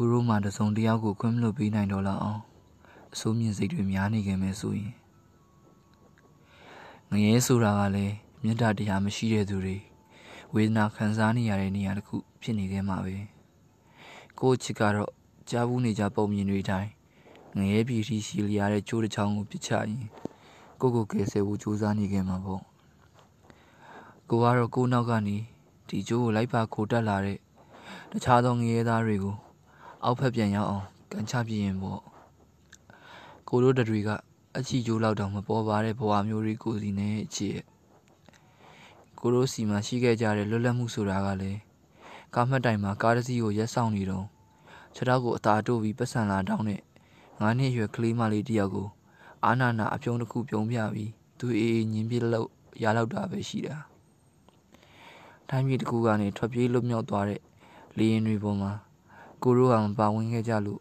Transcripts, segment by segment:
ကိုရိုးမှတစုံတယောက်ကိုခွင့်မလွတ်ပေးနိုင်တော့လောက်အောင်အစိုးမြင့်စိတ်တွေများနေခဲ့မယ်ဆိုရင်ငရဲဆိုတာကလည်းမေတ္တာတရားမရှိတဲ့သူတွေဝေဒနာခံစားနေရတဲ့နေရာတစ်ခုဖြစ်နေခဲ့မှာပဲကိုယ့်ချစ်ကတော့ကြားဘူးနေကြပုံမြင်တွေတိုင်းငရဲပြည်ရှိရှိလျားတဲ့ကျိုးတစ်ချောင်းကိုပြစ်ချရင်ကိုကိုကယ်ဆယ်ဖို့ကြိုးစားနေခဲ့မှာပေါ့ကိုကတော့ကိုနောက်ကနေဒီကျိုးကိုလိုက်ပါခိုတက်လာတဲ့တခြားသောငရဲသားတွေကို အောက်ဖက်ပြန်ရောက်အောင်ကန်ချပြရင်ပေါ့ကိုတို့တတွေကအချီကျိုးလောက်တော့မပေါ်ပါတဲ့ဘဝမျိုးတွေကိုစီနဲ့ချစ်ကိုတို့စီမှာရှိခဲ့ကြတဲ့လွတ်လပ်မှုဆိုတာကလည်းကားမှတ်တိုင်မှာကားတစ်စီးကိုရက်ဆောင်နေတော့ခြေထောက်ကိုအသာတို့ပြီးပတ်စံလာတောင်းတဲ့ငါးနှစ်ရွယ်ကလေးမလေးတယောက်ကိုအာနာနာအပြုံးတစ်ခုပြုံးပြပြီးသူအေးအေးညင်းပြလို့ရလောက်တာပဲရှိတာတိုင်းပြည်တစ်ခုကနေထွက်ပြေးလွတ်မြောက်သွားတဲ့လေရင်တွေပေါ်မှာ ကိုရိုးကမပါဝင်ခဲ့ကြလို့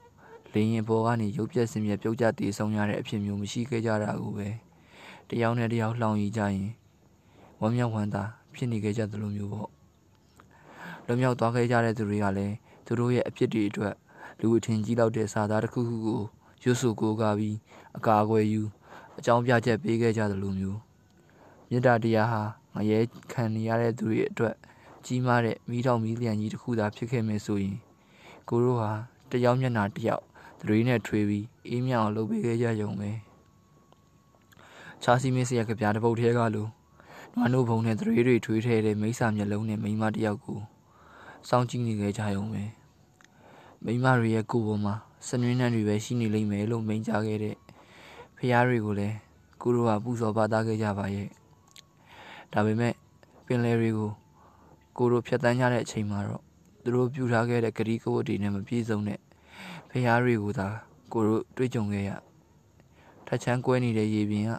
လေရင်ပေါ်ကနေရုပ်ပြက်စင်ပြက်ပြုတ်ကျတည်ဆုံရတဲ့အဖြစ်မျိုးမရှိခဲ့ကြတာကိုပဲတယောက်နဲ့တယောက်လှောင်ရီကြရင်ဝမ်းမြောက်ဝမ်းသာဖြစ်နေခဲ့ကြသလိုမျိုးပေါ့လွတ်မြောက်သွားခဲ့ကြတဲ့သူတွေကလည်းသူတို့ရဲ့အဖြစ်တွေအတွက်လူအထင်ကြီးလောက်တဲ့စာသားတစ်ခုခုကိုရွတ်ဆိုကိုးကားပြီးအကာအကွယ်ယူအကြောင်းပြချက်ပေးခဲ့ကြသလိုမျိုးမေတ္တာတရားဟာငရဲခံနေရတဲ့သူတွေအတွက်ကြီးမားတဲ့မိတော်မီလျံကြီးတစ်ခုသာဖြစ်ခဲ့မယ်ဆိုရင် ကိုတို့ဟာတယောက်မျက်နှာတယောက်သတွေးနဲ့ထွေးပြီးအေးမြအောင်လုပ်ပေးခဲ့ကြရုံပဲချာစီမင်းစရကပြားတစ်ပုတ်ထဲကလိုနွားနို့ဘုံနဲ့သတွေးတွေထွေးထဲတဲ့မိစ္ဆာမျက်လုံးနဲ့မိန်းမတယောက်ကိုစောင့်ကြည့်နေခဲ့ကြရုံပဲမိန်းမတွေရဲ့ကိုယ်ပေါ်မှာစနွင်းနှံတွေပဲရှိနေလိမ့်မယ်လို့မိန့်ကြားခဲ့တဲ့ဖះတွေကိုလည်းကိုတို့ကပူဇော်ပါသားခဲ့ကြပါရဲ့ဒါပေမဲ့ပင်လယ်တွေကိုကိုတို့ဖြတ်တန်းကြတဲ့အချိန်မှာတော့ သူတို့ပြူထားခဲ့တဲ့ဂရီကဝတ်တွေနဲ့မပြည့်စုံတဲ့ဖះတွေကိုသာကိုတို့တွေ့ကြုံခဲ့ရထချမ်းကွဲနေတဲ့ရေပြင်က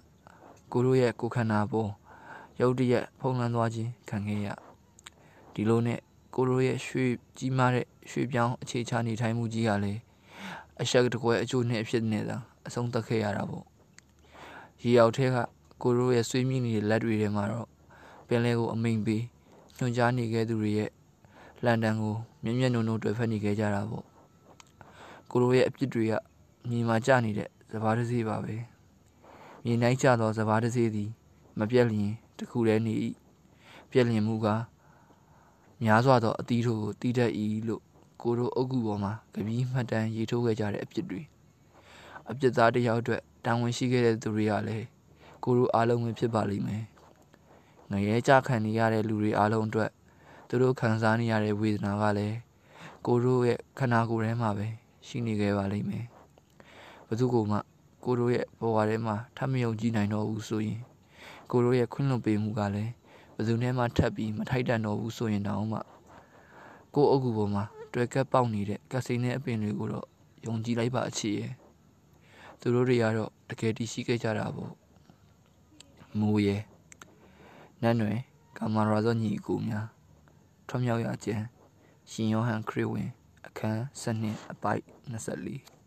ကိုတို့ရဲ့ကိုခန္ဓာပေါ်ရုတ်တရက်ဖုံးလွှမ်းသွားခြင်းခံခဲ့ရဒီလိုနဲ့ကိုတို့ရဲ့ရွှေကြီးမားတဲ့ရွှေပြောင်းအခြေချနေထိုင်မှုကြီးကလည်းအရှက်တကွဲအကျိုးနဲ့အဖြစ်နဲ့သာအဆုံးသတ်ခဲ့ရတာပေါ့ရေရောက်ထဲကကိုတို့ရဲ့ဆွေးမြင့်နေတဲ့လက်တွေထဲမှာတော့ပင်လယ်ကိုအမိန်ပေးညွှန်ကြားနေခဲ့သူတွေရဲ့ လန်ဒန်ကိုမြင့်မြတ်နုံနုံတွေ့ဖက်နေခဲ့ကြတာပေါ့ကိုတို့ရဲ့အပြစ်တွေကမြေမှာကျနေတဲ့စဘာတစေးပါပဲမြေနိုင်ကျသောစဘာတစေးသည် မပြက်လျင်တခုတည်းနေ၏ပြက်လျင်မူကားများစွာသောအသီးတို့ကိုတီးတတ်၏လို့ကိုတို့အုပ်ကူပေါ်မှာကပီးမှတ်တမ်းရေးထိုးခဲ့ကြတဲ့အဖြစ်တွေအပြစ်သားတယောက်အတွက်တာဝန်ရှိခဲ့တဲ့သူတွေကလည်းကိုတို့အားလုံးပဲဖြစ်ပါလိမ့်မယ်ငရဲကြခံနေရတဲ့လူတွေအားလုံးအတွက် သူတို့ခံစားနေရတဲ့ဝေဒနာကလည်းကိုတို့ရဲ့ခန္ဓာကိုယ်ထဲမှာပဲရှိနေခဲ့ပါလိမ့်မယ်ဘသူကမှကိုတို့ရဲ့ဘဝထဲမှာထပ်မယုံကြည်နိုင်တော့ဘူးဆိုရင်ကိုတို့ရဲ့ခွင့်လွှတ်ပေးမှုကလည်းဘသူနဲ့မှထပ်ပြီးမထိုက်တန်တော့ဘူးဆိုရင်တောင်မှကိုအုပ်ကူပေါ်မှာတွေ့ကက်ပေါက်နေတဲ့ကစိနဲ့အပင်တွေကိုတော့ယုံကြည်လိုက်ပါအခြေရဲ့သူတို့တွေကတော့တကယ်တည်ရှိခဲ့ကြတာပေါ့မူရဲ့နတ်နွယ်ကာမရာဇောညီကိုများ ထွံ့မြောက်ရခြင်းရှင်ယောဟန်ခရစ်ဝင် အခန်း7အပိုက်24